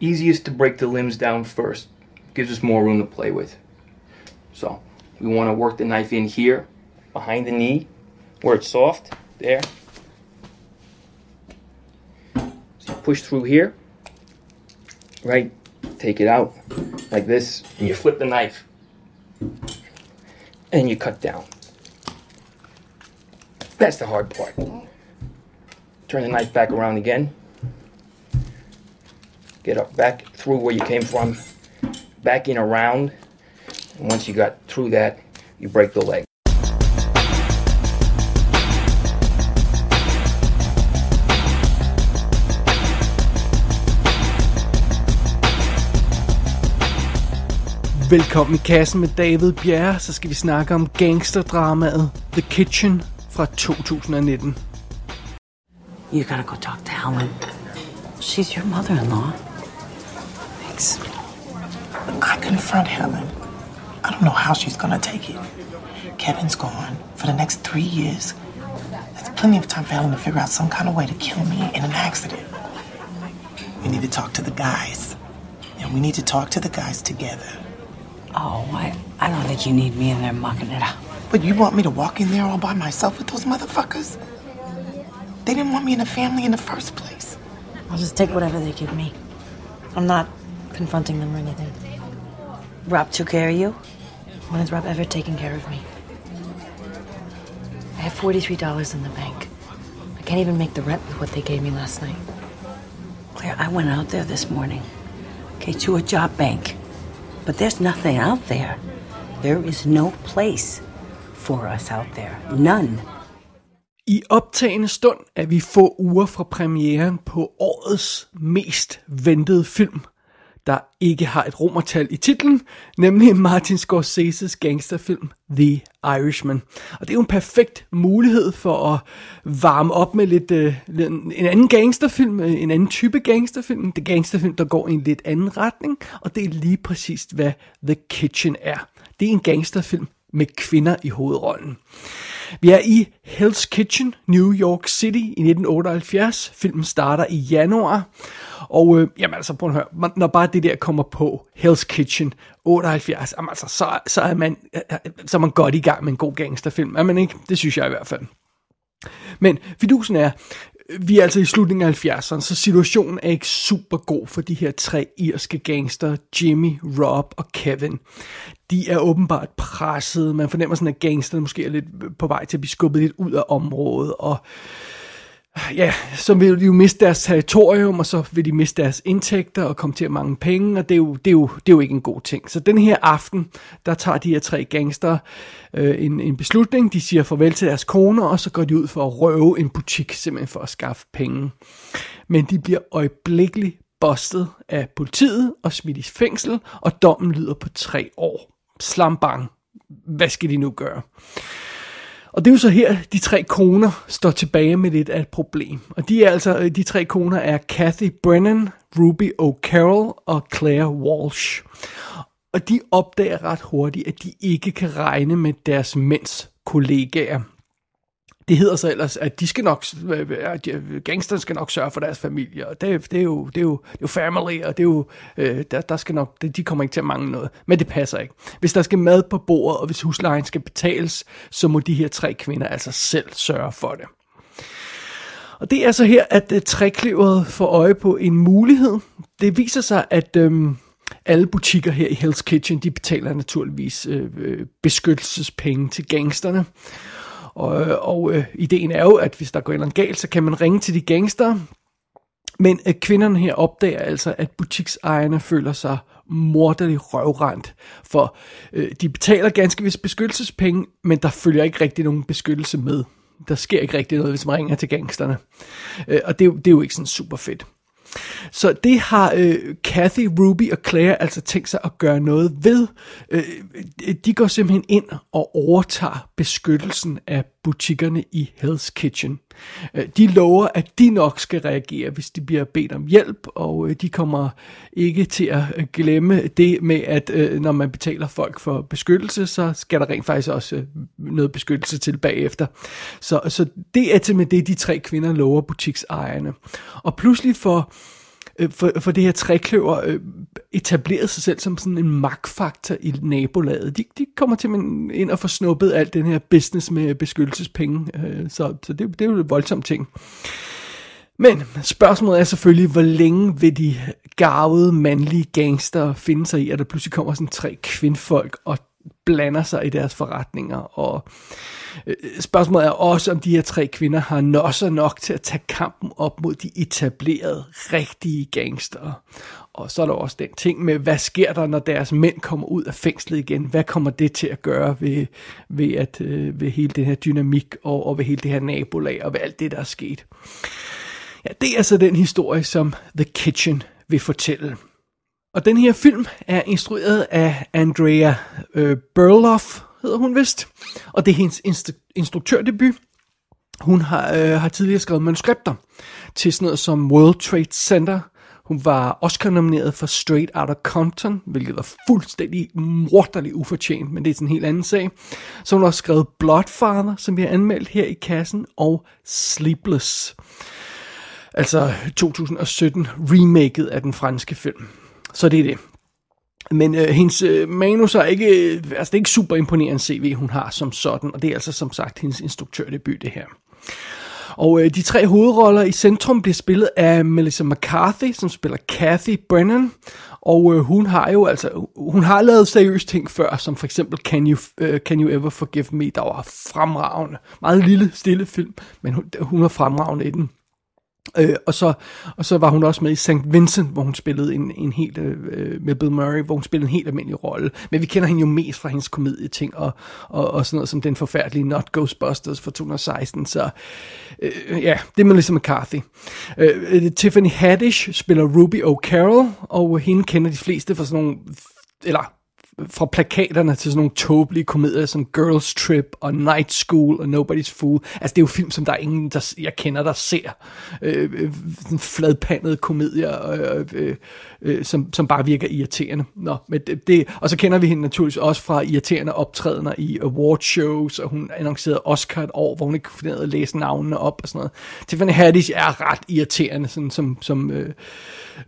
easiest to break the limbs down first. Gives us more room to play with. So we want to work the knife in here, behind the knee, where it's soft, there. So push through here, right? Take it out like this, and you flip the knife. And you cut down. That's the hard part. Turn the knife back around again. Get up back through where you came from, back in around. And once you got through that, you break the leg. Velkommen i kassen med David Bjerre, så skal vi snakke om gangsterdramaet The Kitchen fra 2019. You gotta go talk to Helen. She's your mother-in-law. I confront Helen. I don't know how she's gonna take it. Kevin's gone for the next three years. There's plenty of time for Helen to figure out some kind of way to kill me in an accident. We need to talk to the guys. And we need to talk to the guys together. Oh, I, I don't think you need me in there mucking it up. But you want me to walk in there all by myself with those motherfuckers? They didn't want me in the family in the first place. I'll just take whatever they give me. I'm not confronting them or anything. Rob took care of you? When has Rob ever taken care of me? I have $43 in the bank. I can't even make the rent with what they gave me last night. Claire, I went out there this morning. Okay, to a job bank. But there's nothing out there. There is no place for us out there. None. I optagende stund er vi få uger fra premieren på årets mest ventede film, der ikke har et romertal i titlen, nemlig Martin Scorsese's gangsterfilm The Irishman. Og det er jo en perfekt mulighed for at varme op med lidt øh, en anden gangsterfilm, øh, en anden type gangsterfilm, det gangsterfilm, der går i en lidt anden retning, og det er lige præcis, hvad The Kitchen er. Det er en gangsterfilm med kvinder i hovedrollen. Vi er i Hell's Kitchen, New York City i 1978. Filmen starter i januar. Og øh, jamen altså, prøv at høre, når bare det der kommer på Hell's Kitchen 78, jamen altså, så, så, er man, øh, øh, så er man godt i gang med en god gangsterfilm. Er man ikke? Det synes jeg i hvert fald. Men fidusen er, vi er altså i slutningen af 70'erne, så situationen er ikke super god for de her tre irske gangster, Jimmy, Rob og Kevin. De er åbenbart presset, man fornemmer sådan, at gangsterne måske er lidt på vej til at blive skubbet lidt ud af området, og ja, så vil de jo miste deres territorium, og så vil de miste deres indtægter og komme til at mange penge, og det er jo, det er jo, det er jo ikke en god ting. Så den her aften, der tager de her tre gangster øh, en, en beslutning, de siger farvel til deres koner, og så går de ud for at røve en butik, simpelthen for at skaffe penge. Men de bliver øjeblikkeligt bustet af politiet og smidt i fængsel, og dommen lyder på tre år. Slambang. Hvad skal de nu gøre? Og det er jo så her, de tre koner står tilbage med lidt af et problem. Og de er altså, de tre koner er Kathy Brennan, Ruby O'Carroll og Claire Walsh. Og de opdager ret hurtigt, at de ikke kan regne med deres mænds kollegaer. Det hedder så ellers, at de skal nok, at gangsterne skal nok sørge for deres familie, og det, det, er, jo, det, er, jo, det er jo family, og det er jo, øh, der, der skal nok, de kommer ikke til at mangle noget. Men det passer ikke. Hvis der skal mad på bordet, og hvis huslejen skal betales, så må de her tre kvinder altså selv sørge for det. Og det er så her, at uh, trækløveret får øje på en mulighed. Det viser sig, at Øh, alle butikker her i Hell's Kitchen, de betaler naturligvis øh, øh beskyttelsespenge til gangsterne. Og, øh, og øh, ideen er jo, at hvis der går en galt, så kan man ringe til de gangster. Men øh, kvinderne her opdager altså, at butiksejerne føler sig morderligt røvrendt. For øh, de betaler ganske vist beskyttelsespenge, men der følger ikke rigtig nogen beskyttelse med. Der sker ikke rigtig noget, hvis man ringer til gangsterne. Øh, og det er, jo, det er jo ikke sådan super fedt. Så det har øh, Kathy, Ruby og Claire altså tænkt sig at gøre noget ved. Øh, de går simpelthen ind og overtager beskyttelsen af butikkerne i Hell's Kitchen. Øh, de lover, at de nok skal reagere, hvis de bliver bedt om hjælp, og øh, de kommer ikke til at øh, glemme det med, at når man betaler folk for beskyttelse, så skal der rent faktisk også noget beskyttelse til bagefter. Så, så det er simpelthen det, de tre kvinder lover butiksejerne. Og pludselig for for, for det her trækløver øh, etableret sig selv som sådan en magtfaktor i nabolaget. De, de kommer til ind og får snuppet alt den her business med beskyttelsespenge, øh, så, så det, det er jo en voldsom ting. Men spørgsmålet er selvfølgelig, hvor længe vil de garvede mandlige gangster finde sig i, at der pludselig kommer sådan tre kvindfolk og blander sig i deres forretninger. Og øh, spørgsmålet er også, om de her tre kvinder har nosser nok til at tage kampen op mod de etablerede, rigtige gangster. Og så er der også den ting med, hvad sker der, når deres mænd kommer ud af fængslet igen? Hvad kommer det til at gøre ved, ved, at, øh, ved hele den her dynamik og, og ved hele det her nabolag og ved alt det, der er sket? Ja, det er altså den historie, som The Kitchen vil fortælle. Og den her film er instrueret af Andrea øh, Burloff, hedder hun vist. Og det er hendes instru- instruktørdebut. Hun har, øh, har tidligere skrevet manuskripter til sådan noget som World Trade Center. Hun var Oscar-nomineret for Straight Outta Compton, hvilket var fuldstændig morderligt ufortjent, men det er sådan en helt anden sag. Så hun har også skrevet Bloodfather, som vi har anmeldt her i kassen, og Sleepless. Altså 2017 remaket af den franske film. Så det er det. Men øh, hendes øh, manus er ikke, øh, altså det er ikke super imponerende CV, hun har som sådan, og det er altså som sagt hendes instruktørdebut det her. Og øh, de tre hovedroller i centrum bliver spillet af Melissa McCarthy, som spiller Kathy Brennan. Og øh, hun har jo altså, hun har lavet seriøse ting før, som for eksempel Can You, uh, Can you Ever Forgive Me, der var fremragende. Meget lille, stille film, men hun, hun er fremragende i den. Øh, og, så, og så var hun også med i St. Vincent, hvor hun spillede en, en helt, øh, med Bill Murray, hvor hun spillede en helt almindelig rolle. Men vi kender hende jo mest fra hendes komedieting, og, og, og sådan noget som den forfærdelige Not Ghostbusters fra 2016. Så øh, ja, det er Melissa McCarthy. Øh, øh, Tiffany Haddish spiller Ruby O'Carroll, og hende kender de fleste fra sådan nogle, eller fra plakaterne til sådan nogle tåbelige komedier som Girls Trip og Night School og Nobody's Fool. Altså det er jo film, som der er ingen, der, jeg kender, der ser. Øh, øh, sådan fladpandede komedier, øh, øh, øh, som, som bare virker irriterende. Nå, men det, det, og så kender vi hende naturligvis også fra irriterende optrædener i award shows, og hun annoncerede Oscar et år, hvor hun ikke kunne at læse navnene op og sådan noget. Tiffany Haddish er ret irriterende, sådan som, som øh,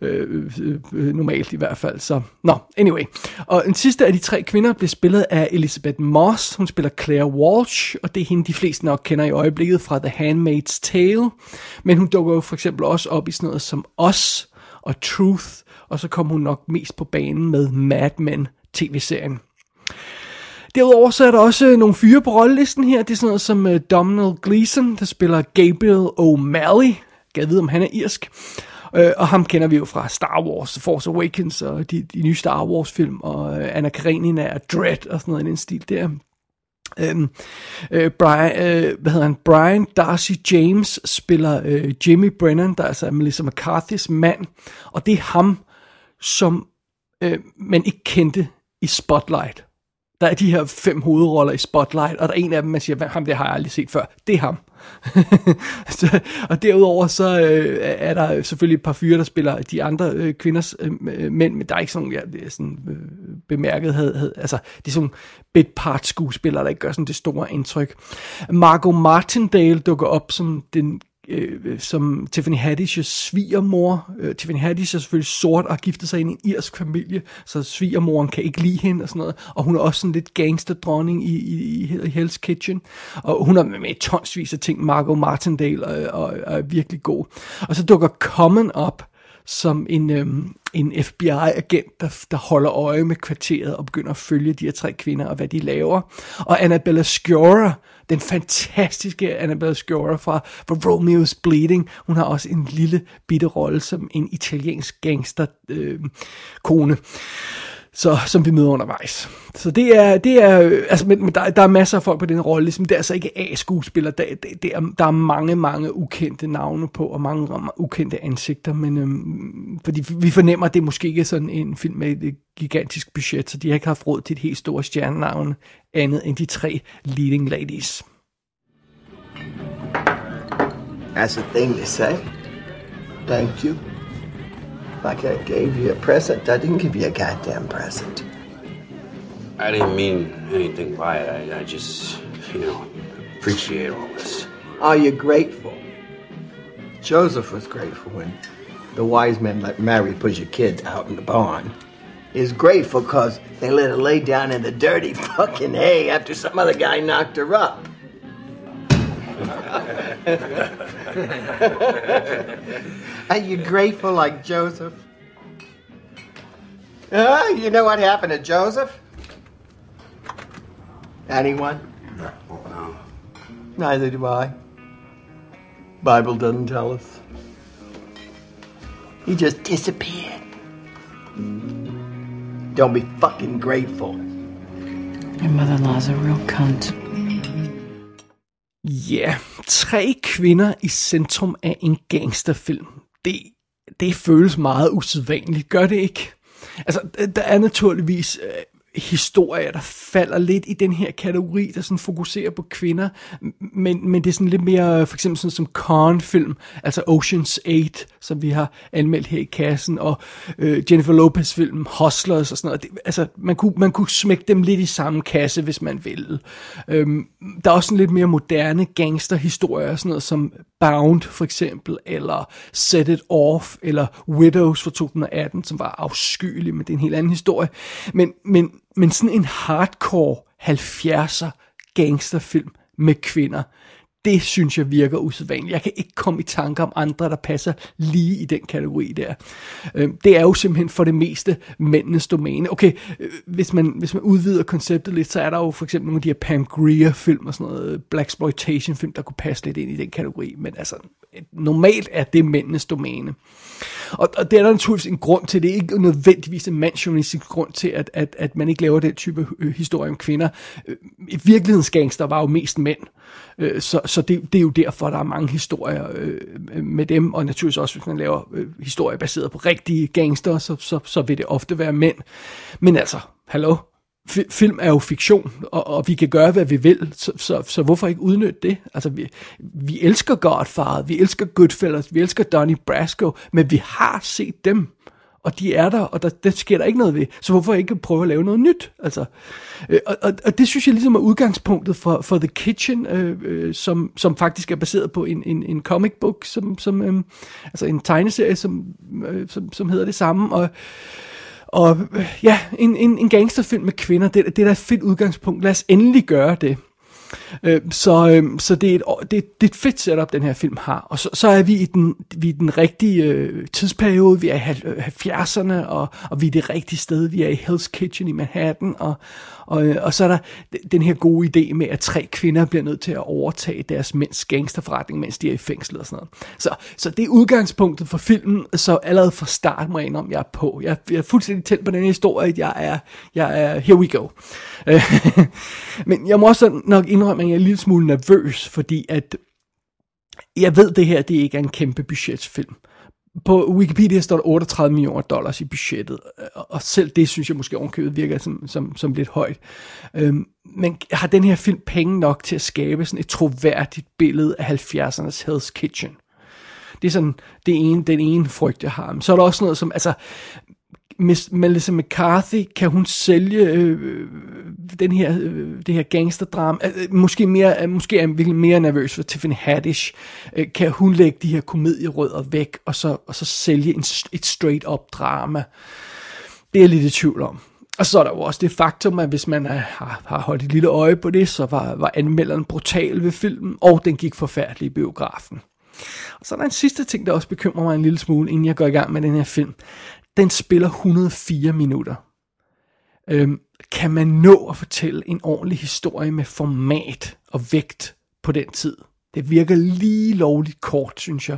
øh, øh, øh normalt i hvert fald. Så, nå, anyway. Og en sidste af de tre kvinder bliver spillet af Elizabeth Moss. Hun spiller Claire Walsh, og det er hende, de fleste nok kender i øjeblikket fra The Handmaid's Tale. Men hun dukker jo for eksempel også op i sådan noget som Us og Truth, og så kom hun nok mest på banen med Mad Men tv-serien. Derudover så er der også nogle fyre på rollelisten her. Det er sådan noget som Donald Domhnall Gleeson, der spiller Gabriel O'Malley. Jeg ved, om han er irsk. Øh, og ham kender vi jo fra Star Wars, Force Awakens og de, de nye Star Wars film, og øh, Anna Karenina og Dread og sådan noget i den stil der. Øhm, øh, Brian, øh, hvad hedder han? Brian Darcy James spiller øh, Jimmy Brennan, der altså er altså Melissa McCarthy's mand, og det er ham, som øh, man ikke kendte i Spotlight. Der er de her fem hovedroller i Spotlight, og der er en af dem, man siger, ham det har jeg aldrig set før. Det er ham. så, og derudover så øh, er der selvfølgelig et par fyre, der spiller de andre øh, kvinders øh, mænd, men der er ikke sådan, ja, sådan øh, bemærket, havde, havde, altså det er sådan bit part skuespillere, der ikke gør sådan det store indtryk. Margot Martindale dukker op som den øh, som Tiffany Haddish's svigermor. Øh, Tiffany Haddish er selvfølgelig sort og har giftet sig ind i en irsk familie, så svigermoren kan ikke lide hende og sådan noget. Og hun er også sådan lidt gangsterdronning i, i, i Hell's Kitchen. Og hun er med tonsvis af ting. Margot Martindale og, og, og er virkelig god. Og så dukker Common op som en, øhm, en FBI-agent, der, der holder øje med kvarteret og begynder at følge de her tre kvinder og hvad de laver. Og Annabella Sciorra, den fantastiske Annabella Sciorra fra, fra Romeo's Bleeding, hun har også en lille bitte rolle som en italiensk gangster øh, kone så, som vi møder undervejs. Så det er, det er øh, altså, men, men der, der er masser af folk på den rolle, ligesom det er altså ikke A-skuespiller, der, der, er, der er mange, mange ukendte navne på, og mange ukendte ansigter, men øhm, fordi vi fornemmer, at det måske ikke er sådan en film med et gigantisk budget, så de har ikke haft råd til et helt stort stjernenavn, andet end de tre leading ladies. That's a thing to say. Thank you. Like I gave you a present. I didn't give you a goddamn present. I didn't mean anything by it. I, I just, you know, appreciate all this. Are you grateful? Joseph was grateful when the wise men let Mary push your kids out in the barn is grateful because they let her lay down in the dirty fucking hay after some other guy knocked her up. Are you grateful like Joseph? Uh, you know what happened to Joseph? Anyone? No. Neither do I. Bible doesn't tell us. He just disappeared. Don't be fucking grateful. Your mother-in-law's a real cunt. Ja, tre kvinder i centrum af en gangsterfilm. Det, det føles meget usædvanligt, gør det ikke? Altså, der er naturligvis øh, historier, der falder lidt i den her kategori, der sådan fokuserer på kvinder, men, men det er sådan lidt mere, for eksempel sådan som Korn-film, altså Ocean's 8, som vi har anmeldt her i kassen, og øh, Jennifer Lopez-film Hustlers og sådan noget. Det, altså, man kunne, man kunne smække dem lidt i samme kasse, hvis man ville. Øhm, der er også sådan lidt mere moderne gangsterhistorier, sådan noget som Bound for eksempel, eller Set It Off, eller Widows fra 2018, som var afskyelig, men det er en helt anden historie. Men, men, men sådan en hardcore 70'er gangsterfilm med kvinder, det synes jeg virker usædvanligt. Jeg kan ikke komme i tanke om andre, der passer lige i den kategori der. Øh, det er jo simpelthen for det meste mændenes domæne. Okay, øh, hvis man, hvis man udvider konceptet lidt, så er der jo for eksempel nogle af de her Pam Grier-film og sådan noget, øh, Black Exploitation-film, der kunne passe lidt ind i den kategori. Men altså, normalt er det mændenes domæne. Og, og det er der naturligvis en grund til. Det er ikke nødvendigvis en mandsjournalistisk grund til, at, at, at man ikke laver den type øh, historie om kvinder. Øh, I virkelighedens gangster var jo mest mænd. Øh, så så det, det er jo derfor, der er mange historier øh, med dem. Og naturligvis også, hvis man laver øh, historier baseret på rigtige gangster, så, så, så vil det ofte være mænd. Men altså, hallo? Fi- film er jo fiktion, og, og vi kan gøre, hvad vi vil, så, så, så hvorfor ikke udnytte det? Altså, vi, vi elsker Godfather, vi elsker Goodfellas, vi elsker Donnie Brasco, men vi har set dem, og de er der, og der, der sker der ikke noget ved. Så hvorfor ikke prøve at lave noget nyt? Altså, øh, og, og, og det synes jeg ligesom er udgangspunktet for, for The Kitchen, øh, øh, som, som faktisk er baseret på en, en, en comic book, som, som, øh, altså en tegneserie, som, øh, som, som hedder det samme, og og øh, ja, en, en, en gangsterfilm med kvinder, det, det er da et fedt udgangspunkt. Lad os endelig gøre det. Øh, så øh, så det, er et, det, det er et fedt setup, den her film har. Og så, så er vi i den, vi er i den rigtige øh, tidsperiode. Vi er i 70'erne, øh, og, og vi er det rigtige sted. Vi er i Hell's Kitchen i Manhattan. Og, og, øh, og så er der den her gode idé med, at tre kvinder bliver nødt til at overtage deres mænds gangsterforretning, mens de er i fængsel og sådan noget. Så, så det er udgangspunktet for filmen, så allerede fra start må jeg indrømme, jeg er på. Jeg, jeg er fuldstændig tændt på den her historie, jeg er, jeg er, here we go. Men jeg må også nok indrømme, at jeg er en lille smule nervøs, fordi at jeg ved, det her det ikke er en kæmpe budgetsfilm. På Wikipedia står der 38 millioner dollars i budgettet, og selv det synes jeg måske ovenkøbet virker som, som, som lidt højt. Øhm, men har den her film penge nok til at skabe sådan et troværdigt billede af 70'ernes Hell's Kitchen? Det er sådan det ene, den ene frygt, jeg har. Men så er der også noget som, altså, Miss Melissa McCarthy, kan hun sælge øh, øh, den her, øh, det her gangsterdrama? Øh, øh måske, mere, øh, måske er jeg virkelig mere nervøs for Tiffany Haddish. Øh, kan hun lægge de her komedierødder væk, og så, og så sælge en, et straight-up drama? Det er jeg lidt i tvivl om. Og så er der jo også det faktum, at hvis man har, har holdt et lille øje på det, så var, var anmelderen brutal ved filmen, og den gik forfærdeligt i biografen. Og så er der en sidste ting, der også bekymrer mig en lille smule, inden jeg går i gang med den her film. Den spiller 104 minutter. Øhm, kan man nå at fortælle en ordentlig historie med format og vægt på den tid? Det virker lige lovligt kort, synes jeg.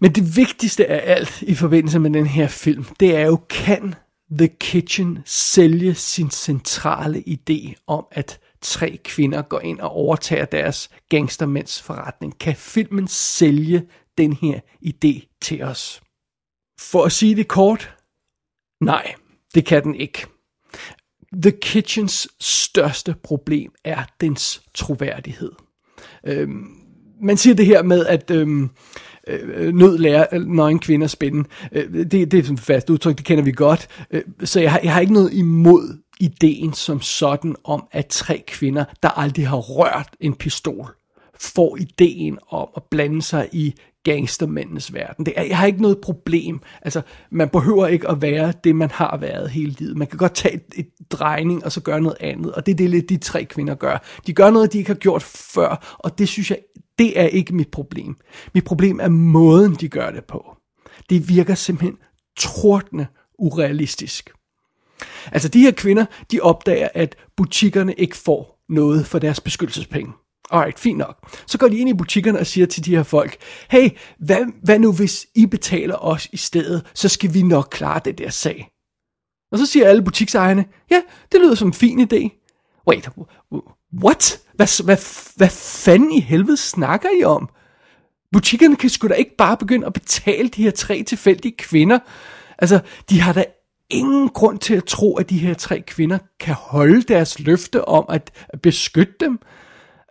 Men det vigtigste af alt i forbindelse med den her film, det er jo, kan The Kitchen sælge sin centrale idé om, at tre kvinder går ind og overtager deres gangstermænds forretning? Kan filmen sælge den her idé til os? For at sige det kort, nej, det kan den ikke. The Kitchens største problem er dens troværdighed. Øhm, man siger det her med, at øhm, øh, nød lærer øh, nøgen kvinder spænde. Øh, det, det er et fast udtryk, det kender vi godt. Øh, så jeg har, jeg har ikke noget imod ideen som sådan om, at tre kvinder, der aldrig har rørt en pistol, får ideen om at blande sig i gangstermændenes verden. Det er, jeg har ikke noget problem. Altså, man behøver ikke at være det, man har været hele livet. Man kan godt tage et, et drejning, og så gøre noget andet. Og det er det, lidt de tre kvinder gør. De gør noget, de ikke har gjort før, og det synes jeg, det er ikke mit problem. Mit problem er måden, de gør det på. Det virker simpelthen tordne urealistisk. Altså de her kvinder, de opdager, at butikkerne ikke får noget for deres beskyttelsespenge. Alright, fint nok. Så går de ind i butikkerne og siger til de her folk, hey, hvad, hvad nu hvis I betaler os i stedet, så skal vi nok klare det der sag. Og så siger alle butiksejerne, ja, det lyder som en fin idé. Wait, what? Hvad, hvad, hvad fanden i helvede snakker I om? Butikkerne kan sgu da ikke bare begynde at betale de her tre tilfældige kvinder. Altså, de har da ingen grund til at tro, at de her tre kvinder kan holde deres løfte om at beskytte dem.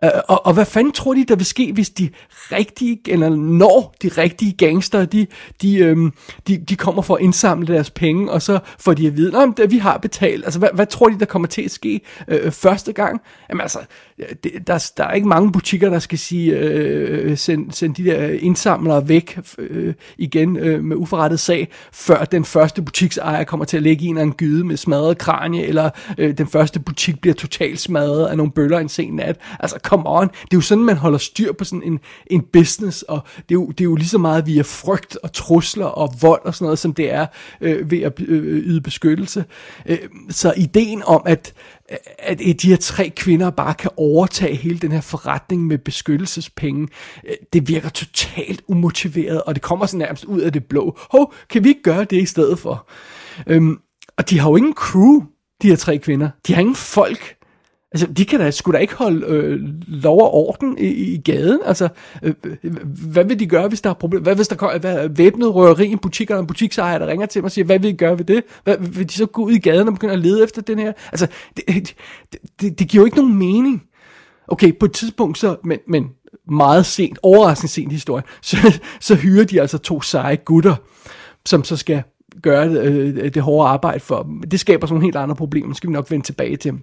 Øh, og, og hvad fanden tror de, der vil ske, hvis de rigtige, eller når de rigtige gangster, de, de, øhm, de, de kommer for at indsamle deres penge, og så får de at vide, at vi har betalt. Altså, hvad, hvad tror de, der kommer til at ske øh, øh første gang? Jamen altså, det, der, der er ikke mange butikker, der skal sige, øh, send, send de der indsamlere væk øh, igen øh, med uforrettet sag, før den første butiksejer kommer til at lægge i en eller anden gyde med smadret kranje, eller øh, den første butik bliver totalt smadret af nogle bøller en sen nat. Altså, come on. Det er jo sådan, man holder styr på sådan en, en business, og det er, jo, det er jo lige så meget via frygt og trusler og vold og sådan noget, som det er øh, ved at øh, øh yde beskyttelse. Øh, så ideen om, at, at de her tre kvinder bare kan overtage hele den her forretning med beskyttelsespenge, øh, det virker totalt umotiveret, og det kommer sådan nærmest ud af det blå. Hov, kan vi ikke gøre det i stedet for? Øhm, og de har jo ingen crew, de her tre kvinder. De har ingen folk. Altså, de kan da, sgu da ikke holde øh, lov og orden i, i gaden. Altså, øh, øh hvad vil de gøre, hvis der er problemer? Hvad hvis der kommer hvad, væbnet røveri i butikker, en butiksejer, der ringer til mig og siger, hvad vil de gøre ved det? Hvad, vil de så gå ud i gaden og begynde at lede efter den her? Altså, det, det, det, det giver jo ikke nogen mening. Okay, på et tidspunkt så, men, men meget sent, overraskende sent i historien, så, så hyrer de altså to seje gutter, som så skal gøre det, øh, det hårde arbejde for dem. Det skaber sådan nogle helt andre problemer, skal vi nok vende tilbage til.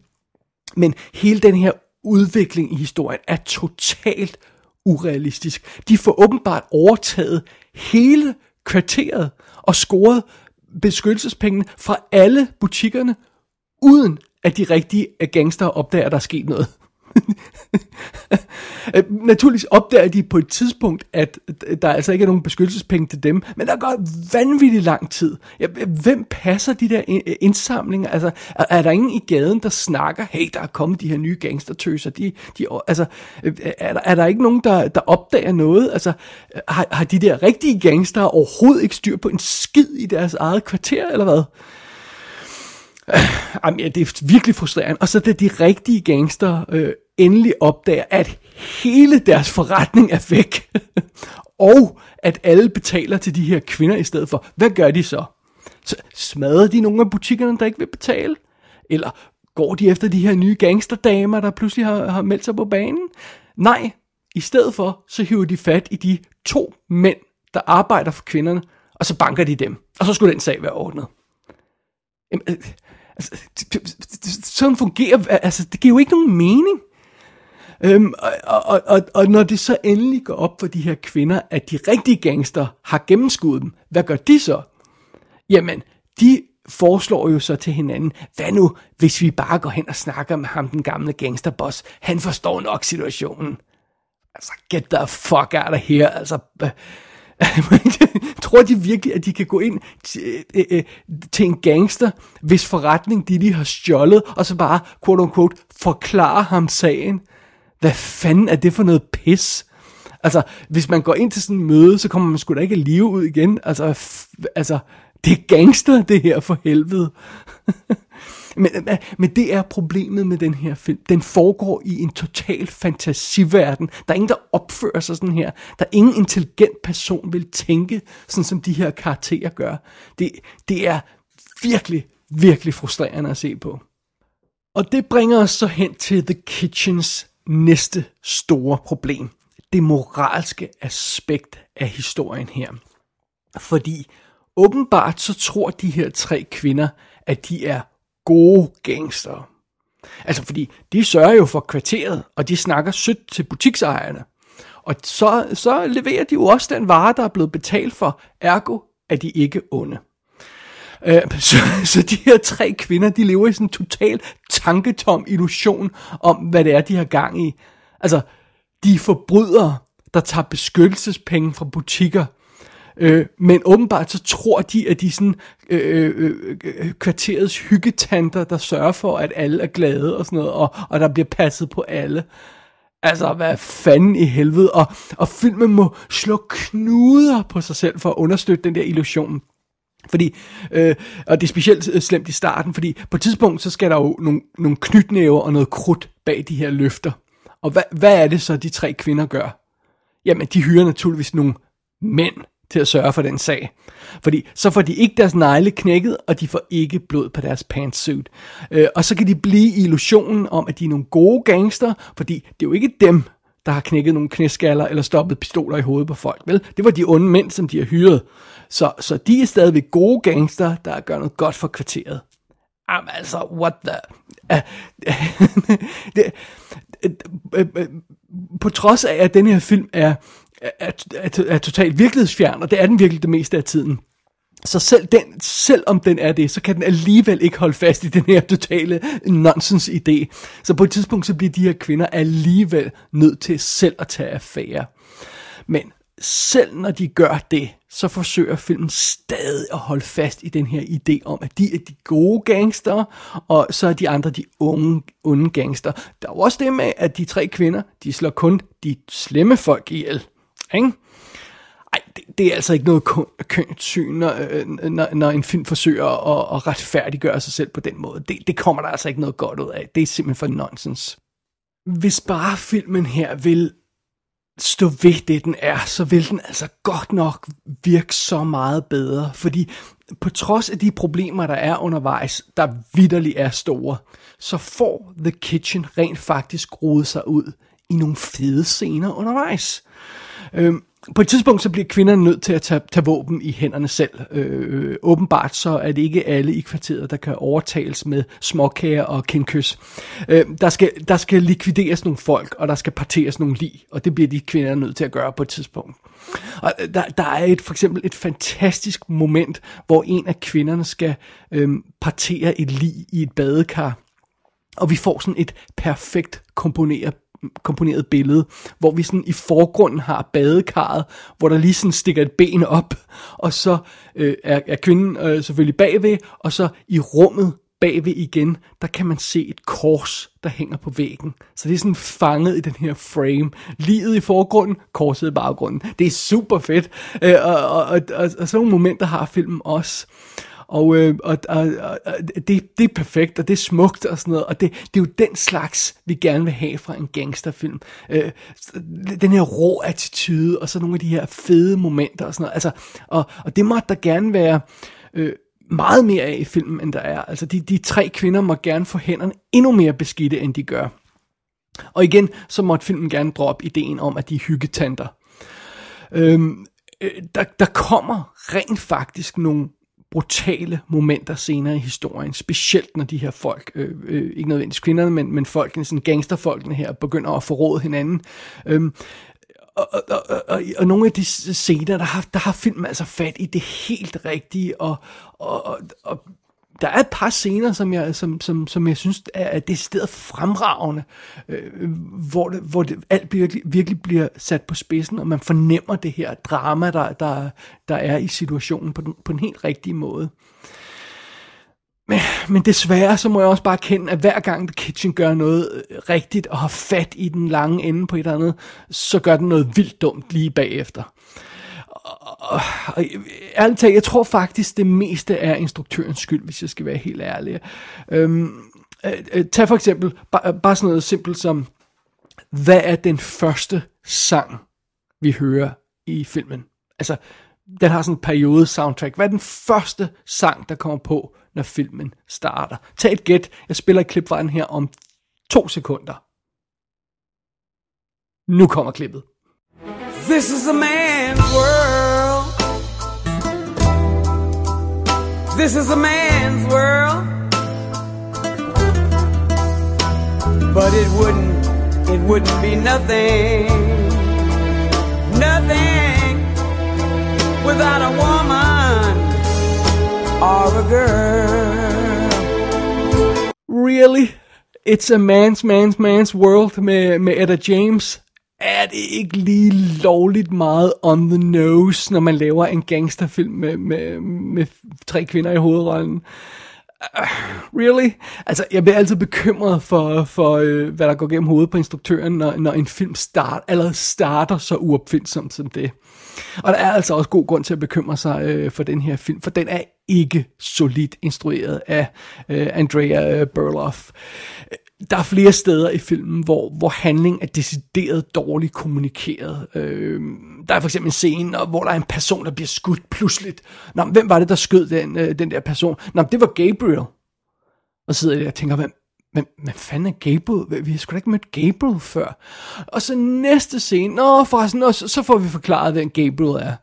Men hele den her udvikling i historien er totalt urealistisk. De får åbenbart overtaget hele kvarteret og scoret beskyttelsespengene fra alle butikkerne, uden at de rigtige gangster opdager, at der er sket noget. Naturligvis opdager de på et tidspunkt, at der altså ikke er nogen beskyttelsespenge til dem, men der går vanvittigt lang tid. Hvem passer de der indsamlinger? Altså, er der ingen i gaden, der snakker, hey, der er kommet de her nye gangstertøser? De, de, altså, er, der, er der ikke nogen, der, der opdager noget? Altså, har, har de der rigtige gangster overhovedet ikke styr på en skid i deres eget kvarter, eller hvad? Jamen, ja, det er virkelig frustrerende. Og så det de rigtige gangster øh, endelig opdager, at hele deres forretning er væk. og at alle betaler til de her kvinder i stedet for. Hvad gør de så? Så smadrer de nogle af butikkerne, der ikke vil betale? Eller går de efter de her nye gangsterdamer, der pludselig har, har meldt sig på banen? Nej, i stedet for, så hiver de fat i de to mænd, der arbejder for kvinderne, og så banker de dem. Og så skulle den sag være ordnet. Jamen, øh, altså, sådan fungerer, altså, det giver jo ikke nogen mening. Øhm, og, og, og, og når det så endelig går op for de her kvinder, at de rigtige gangster har gennemskuddet dem, hvad gør de så? Jamen, de foreslår jo så til hinanden, hvad nu, hvis vi bare går hen og snakker med ham, den gamle gangsterboss, han forstår nok situationen. Altså, get the fuck out of here, altså, Tror de virkelig, at de kan gå ind til, øh, øh, til en gangster, hvis forretning de lige har stjålet, og så bare, quote unquote, forklare ham sagen? Hvad fanden er det for noget pis? Altså, hvis man går ind til sådan en møde, så kommer man sgu da ikke live ud igen. Altså, altså det er gangster, det her for helvede. men, men det er problemet med den her film. Den foregår i en total fantasiverden. Der er ingen, der opfører sig sådan her. Der er ingen intelligent person, vil tænke, sådan som de her karakterer gør. Det, det er virkelig, virkelig frustrerende at se på. Og det bringer os så hen til The Kitchens næste store problem. Det moralske aspekt af historien her. Fordi åbenbart så tror de her tre kvinder, at de er gode gangster. Altså fordi de sørger jo for kvarteret, og de snakker sødt til butiksejerne. Og så, så leverer de jo også den vare, der er blevet betalt for. Ergo er de ikke onde. Øh, så, så de her tre kvinder, de lever i sådan en total tanketom illusion om, hvad det er, de har gang i. Altså, de er forbrydere, der tager beskyttelsespenge fra butikker. Øh, men åbenbart så tror de, at de er sådan øh, øh, øh, øh kvarterets hyggetanter, der sørger for, at alle er glade og sådan noget, og, og der bliver passet på alle. Altså, hvad fanden i helvede? Og, og filmen må slå knuder på sig selv for at understøtte den der illusion. Fordi, øh, og det er specielt øh, slemt i starten, fordi på et tidspunkt, så skal der jo nogle, nogle knytnæver og noget krudt bag de her løfter. Og hvad, hvad er det så, de tre kvinder gør? Jamen, de hyrer naturligvis nogle mænd til at sørge for den sag. Fordi så får de ikke deres negle knækket, og de får ikke blod på deres pantsuit. Øh, og så kan de blive i illusionen om, at de er nogle gode gangster, fordi det er jo ikke dem, der har knækket nogle knæskaller eller stoppet pistoler i hovedet på folk. Vel? Det var de onde mænd, som de har hyret. Så, så de er stadigvæk gode gangster, der gør noget godt for kvarteret. Jamen altså, what the... Det, øh, øh, øh, på trods af, at den her film er, er, er, er totalt virkelighedsfjern, og det er den virkelig det meste af tiden, så selv den, selvom den er det, så kan den alligevel ikke holde fast i den her totale nonsens idé. Så på et tidspunkt, så bliver de her kvinder alligevel nødt til selv at tage affære. Men selv når de gør det, så forsøger filmen stadig at holde fast i den her idé om, at de er de gode gangster, og så er de andre de unge, onde gangster. Der er jo også det med, at de tre kvinder, de slår kun de slemme folk ihjel. Ikke? Ej, det, det er altså ikke noget kønt syn, når, øh, når, når en film forsøger at, at retfærdiggøre sig selv på den måde. Det, det kommer der altså ikke noget godt ud af. Det er simpelthen for nonsens. Hvis bare filmen her vil stå ved det, den er, så vil den altså godt nok virke så meget bedre. Fordi på trods af de problemer, der er undervejs, der vidderligt er store, så får The Kitchen rent faktisk rodet sig ud i nogle fede scener undervejs. Øhm, på et tidspunkt så bliver kvinderne nødt til at tage, tage våben i hænderne selv. Øh, øh, åbenbart så er det ikke alle i kvarteret, der kan overtales med småkager og kindkys. Øh, der, skal, der skal likvideres nogle folk, og der skal parteres nogle lig, og det bliver de kvinder nødt til at gøre på et tidspunkt. Og øh, der, der er et, for eksempel et fantastisk moment, hvor en af kvinderne skal øh, partere et lig i et badekar, og vi får sådan et perfekt komponeret komponeret billede, hvor vi sådan i forgrunden har badekarret, hvor der lige sådan stikker et ben op, og så øh, er, er kvinden øh, selvfølgelig bagved, og så i rummet bagved igen, der kan man se et kors, der hænger på væggen. Så det er sådan fanget i den her frame. Livet i forgrunden, korset i baggrunden. Det er super fedt. Øh, og, og, og, og, og sådan nogle momenter har filmen også. Og, øh, og, og, og det, det er perfekt, og det er smukt og sådan noget, og det, det er jo den slags, vi gerne vil have fra en gangsterfilm. Øh, den her rå attitude, og så nogle af de her fede momenter og sådan noget. Altså, og, og det måtte der gerne være... Øh, meget mere af i filmen, end der er. Altså, de, de tre kvinder må gerne få hænderne endnu mere beskidte, end de gør. Og igen, så måtte filmen gerne droppe ideen om, at de er hyggetanter. Øhm, øh, der, der kommer rent faktisk nogle brutale momenter senere i historien, specielt når de her folk, øh, øh, ikke nødvendigvis kvinderne, men, men folkene, sådan gangsterfolkene her, begynder at forråde hinanden. Øhm, og, og, og, og, og nogle af de scener, der har, der har filmen altså fat i det helt rigtige, og, og, og, og der er et par scener, som jeg, som, som, som jeg synes er decideret fremragende, øh, hvor, det, hvor det alt virkelig, virkelig bliver sat på spidsen, og man fornemmer det her drama, der, der, der er i situationen på den, på den helt rigtige måde. Men, men desværre så må jeg også bare kende, at hver gang The Kitchen gør noget øh, rigtigt og har fat i den lange ende på et eller andet, så gør den noget vildt dumt lige bagefter og, og, ærligt talt, jeg tror faktisk, det meste er instruktørens skyld, hvis jeg skal være helt ærlig. Øhm, øh, tag for eksempel bare, bare sådan noget simpelt som, hvad er den første sang, vi hører i filmen? Altså, den har sådan en periode soundtrack. Hvad er den første sang, der kommer på, når filmen starter? Tag et gæt. Jeg spiller et klip fra den her om to sekunder. Nu kommer klippet. This is a man man's world. This is a man's world. But it wouldn't, it wouldn't be nothing nothing without a woman or a girl. Really? It's a man's, man's, man's world med, med Etta James. Er det ikke lige lovligt meget on the nose, når man laver en gangsterfilm med, med, med tre kvinder i hovedrollen? Uh, really? Altså, jeg bliver altid bekymret for, for øh, hvad der går gennem hovedet på instruktøren, når, når en film start, allerede starter så uopfindsomt som det. Og der er altså også god grund til at bekymre sig øh, for den her film, for den er ikke solidt instrueret af øh, Andrea øh, Berloff. Der er flere steder i filmen, hvor, hvor handling er decideret dårligt kommunikeret. Øh, der er for eksempel en scene, hvor der er en person, der bliver skudt pludseligt. Nå, hvem var det, der skød den, øh, den der person? Nå, det var Gabriel. Og så sidder jeg der og tænker, hvem, men hvad fanden er Gabriel? Vi har sgu da ikke mødt Gabriel før. Og så næste scene, nå forresten, og så, så får vi forklaret, hvem Gabriel er.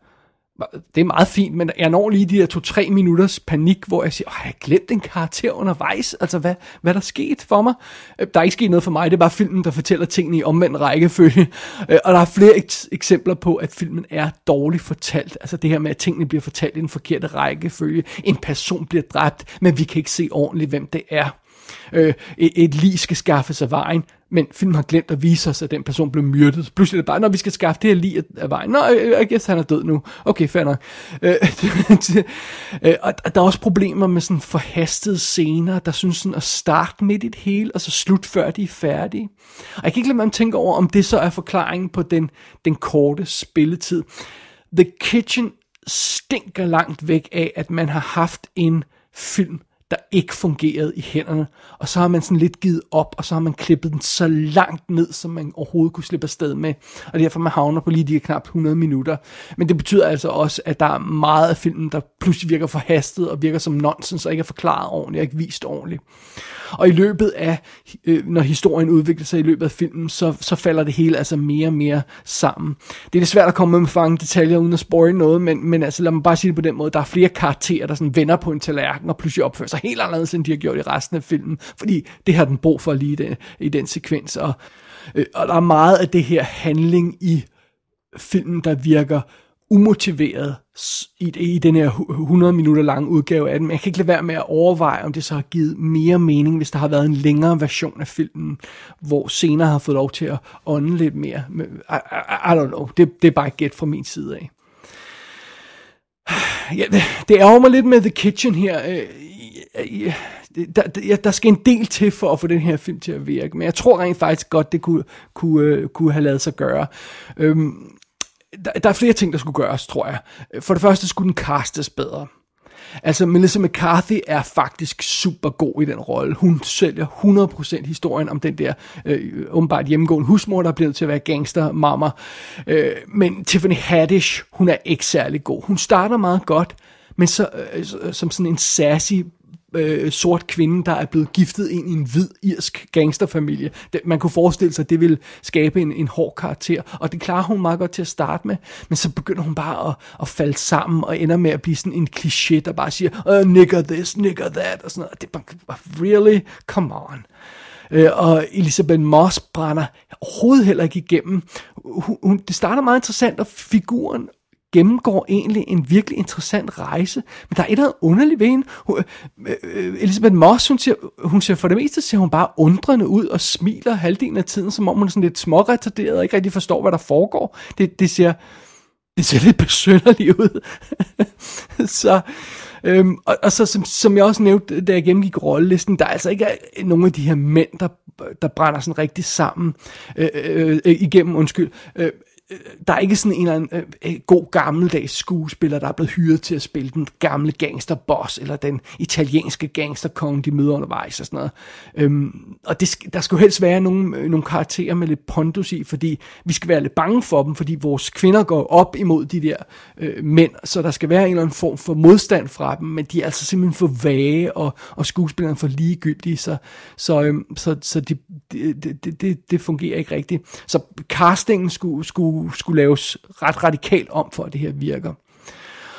Det er meget fint, men jeg når lige de der to-tre minutters panik, hvor jeg siger, Åh, jeg har glemt en karakter undervejs. Altså, hvad, hvad der sket for mig? Øh, der er ikke sket noget for mig, det er bare filmen, der fortæller tingene i omvendt rækkefølge. Øh, og der er flere eksempler på, at filmen er dårligt fortalt. Altså det her med, at tingene bliver fortalt i den forkerte rækkefølge. En person bliver dræbt, men vi kan ikke se ordentligt, hvem det er øh, et, et lig skal skaffe sig vejen, men filmen har glemt at vise os, at den person blev myrdet. Pludselig er det bare, når vi skal skaffe det her lige af vejen. Nå, øh, øh, jeg guess han er død nu. Okay, fair nok. Øh, øh, og der er også problemer med sådan forhastede scener, der synes sådan at starte midt i det hele, og så slut før de er færdige. Og jeg kan ikke lade mig tænke over, om det så er forklaringen på den, den korte spilletid. The Kitchen stinker langt væk af, at man har haft en film, der ikke fungerede i hænderne. Og så har man sådan lidt givet op, og så har man klippet den så langt ned, som man overhovedet kunne slippe afsted med. Og derfor man havner på lige de knap 100 minutter. Men det betyder altså også, at der er meget af filmen, der pludselig virker forhastet, og virker som nonsens, og ikke er forklaret ordentligt, og ikke vist ordentligt. Og i løbet af, øh, når historien udvikler sig i løbet af filmen, så, så falder det hele altså mere og mere sammen. Det er lidt svært at komme med fange detaljer uden at spoil noget, men, men altså lad mig bare sige det på den måde, der er flere karakterer, der sådan vender på en tallerken og pludselig opfører sig helt anderledes, end de har gjort i resten af filmen, fordi det har den brug for lige i den, i den sekvens. Og, øh, og der er meget af det her handling i filmen, der virker umotiveret i, i den her 100 minutter lange udgave af den. Men jeg kan ikke lade være med at overveje, om det så har givet mere mening, hvis der har været en længere version af filmen, hvor senere har fået lov til at ånde lidt mere. I, I, I don't know. Det, det er bare et gæt fra min side af. Ja, det, det ærger mig lidt med The Kitchen her. Øh, Øh, der, der, der skal en del til for at få den her film til at virke, men jeg tror rent faktisk godt, det kunne, kunne, øh, kunne have lavet sig gøre. Øhm, der, der er flere ting, der skulle gøres, tror jeg. For det første skulle den castes bedre. Altså, Melissa McCarthy er faktisk super god i den rolle. Hun sælger 100% historien om den der øh, åbenbart hjemmegående husmor, der er blevet til at være gangster mamma. Øh, men Tiffany Haddish, hun er ikke særlig god. Hun starter meget godt, men så øh, som sådan en sassy øh, sort kvinde, der er blevet giftet ind i en hvid irsk gangsterfamilie. Det, man kunne forestille sig, at det ville skabe en, en hård karakter, og det klarer hun meget godt til at starte med, men så begynder hun bare at, at falde sammen, og ender med at blive sådan en kliché, der bare siger, uh, nigger this, nigger that, og sådan noget. Det er bare, really? Come on. Øh, og Elisabeth Moss brænder overhovedet heller ikke igennem. Hun, hun, det starter meget interessant, og figuren gennemgår egentlig en virkelig interessant rejse, men der er et eller andet underligt ved hende. Hun, øh, øh, Elisabeth Moss, hun ser, hun ser for det meste ser hun bare undrende ud og smiler halvdelen af tiden, som om hun er sådan lidt småretarderet og ikke rigtig forstår, hvad der foregår. Det, det ser, det ser lidt besønderligt ud. så, øhm, og, og så som, som jeg også nævnte, da jeg gennemgik rollelisten, der er altså ikke nogen af de her mænd, der, der brænder sådan rigtig sammen øh, øh, øh igennem, undskyld. Øh, Øh, der er ikke sådan en eller anden øh, øh, god gammeldags skuespiller, der er blevet hyret til at spille den gamle gangsterboss, eller den italienske gangsterkonge, de møder undervejs og sådan noget. Øhm, og det, der skal jo helst være nogle, øh, nogle karakterer med lidt pondus i, fordi vi skal være lidt bange for dem, fordi vores kvinder går op imod de der øh, mænd, så der skal være en eller anden form for modstand fra dem, men de er altså simpelthen for vage, og, og skuespillerne for ligegyldige, så, så, øh, så, så de, det, det, det, det fungerer ikke rigtigt. Så castingen skulle, skulle skulle, skulle laves ret radikalt om, for at det her virker.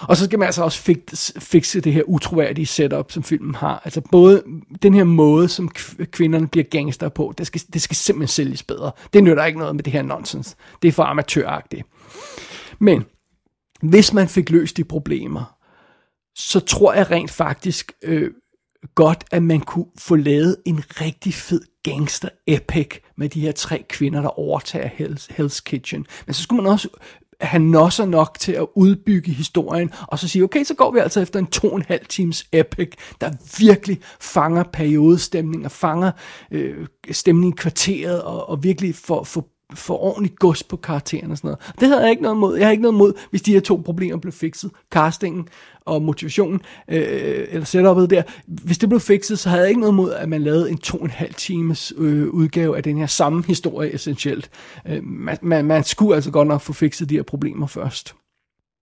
Og så skal man altså også fikse det her utroværdige setup, som filmen har. Altså både den her måde, som kvinderne bliver gangster på, det skal, det skal simpelthen sælges bedre. Det nytter ikke noget med det her nonsens. Det er for amatøragtigt. Men hvis man fik løst de problemer, så tror jeg rent faktisk øh, godt, at man kunne få lavet en rigtig fed gangster epic med de her tre kvinder, der overtager Hell's, Hell's Kitchen. Men så skulle man også have nosser nok til at udbygge historien, og så sige, okay, så går vi altså efter en to og en halv times epic, der virkelig fanger periodestemning, og fanger øh, stemningen i kvarteret, og, og virkelig får, får få ordentligt gods på karakteren og sådan noget. Det havde jeg ikke noget mod. Jeg har ikke noget mod, hvis de her to problemer blev fikset. Castingen og motivationen, øh, eller setupet der. Hvis det blev fikset, så havde jeg ikke noget mod, at man lavede en to og en halv times øh, udgave af den her samme historie essentielt. Øh, man, man, man skulle altså godt nok få fikset de her problemer først.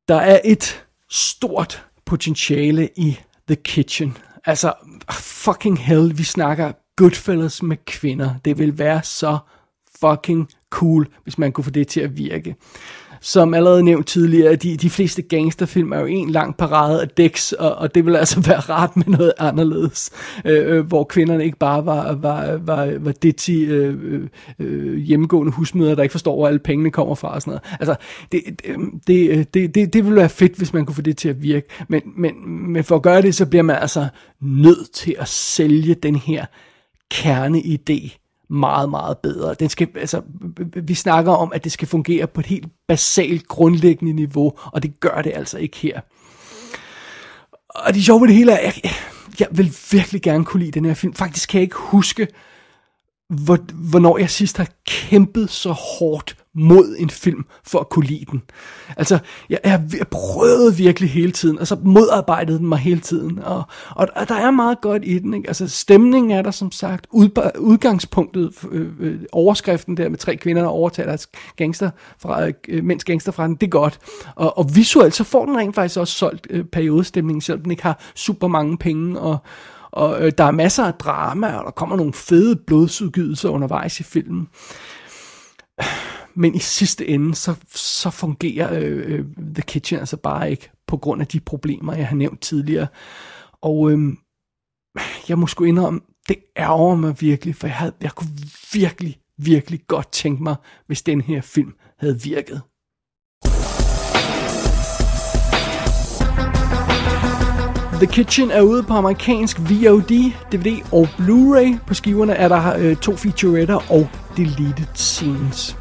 Der er et stort potentiale i The Kitchen. Altså, fucking hell, vi snakker Goodfellas med kvinder. Det vil være så fucking cool, hvis man kunne få det til at virke. Som allerede nævnt tidligere, de, de fleste gangsterfilm er jo en lang parade af dæks, og, og det vil altså være rart med noget anderledes, øh, øh hvor kvinderne ikke bare var, var, var, var ditty øh, øh, øh, hjemmegående husmøder, der ikke forstår, hvor alle pengene kommer fra og sådan noget. Altså, det, det, det, det, det ville være fedt, hvis man kunne få det til at virke, men, men, men for at gøre det, så bliver man altså nødt til at sælge den her kerneidé meget, meget bedre. Den skal, altså, vi snakker om, at det skal fungere på et helt basalt, grundlæggende niveau, og det gør det altså ikke her. Og det sjove ved det hele er, jeg, jeg vil virkelig gerne kunne lide den her film. Faktisk kan jeg ikke huske, hvor, hvornår jeg sidst har kæmpet så hårdt mod en film for at kunne lide den. Altså, jeg, jeg, jeg prøvede virkelig hele tiden, og så modarbejdede den mig hele tiden, og, og, og der er meget godt i den, ikke? Altså, stemningen er der som sagt, ud, udgangspunktet, øh, øh, overskriften der med tre kvinder, der overtager deres gangster fra, øh, mens gangster fra den, det er godt. Og, og visuelt, så får den rent faktisk også solgt øh, periodestemningen, selvom den ikke har super mange penge, og, og øh, der er masser af drama, og der kommer nogle fede blodsudgydelser undervejs i filmen men i sidste ende, så, så fungerer øh, øh, The Kitchen altså bare ikke, på grund af de problemer, jeg har nævnt tidligere. Og øh, jeg må sgu indrømme, det ærger mig virkelig, for jeg, havde, jeg kunne virkelig, virkelig godt tænke mig, hvis den her film havde virket. The Kitchen er ude på amerikansk VOD, DVD og Blu-ray. På skiverne er der øh, to featuretter og deleted scenes.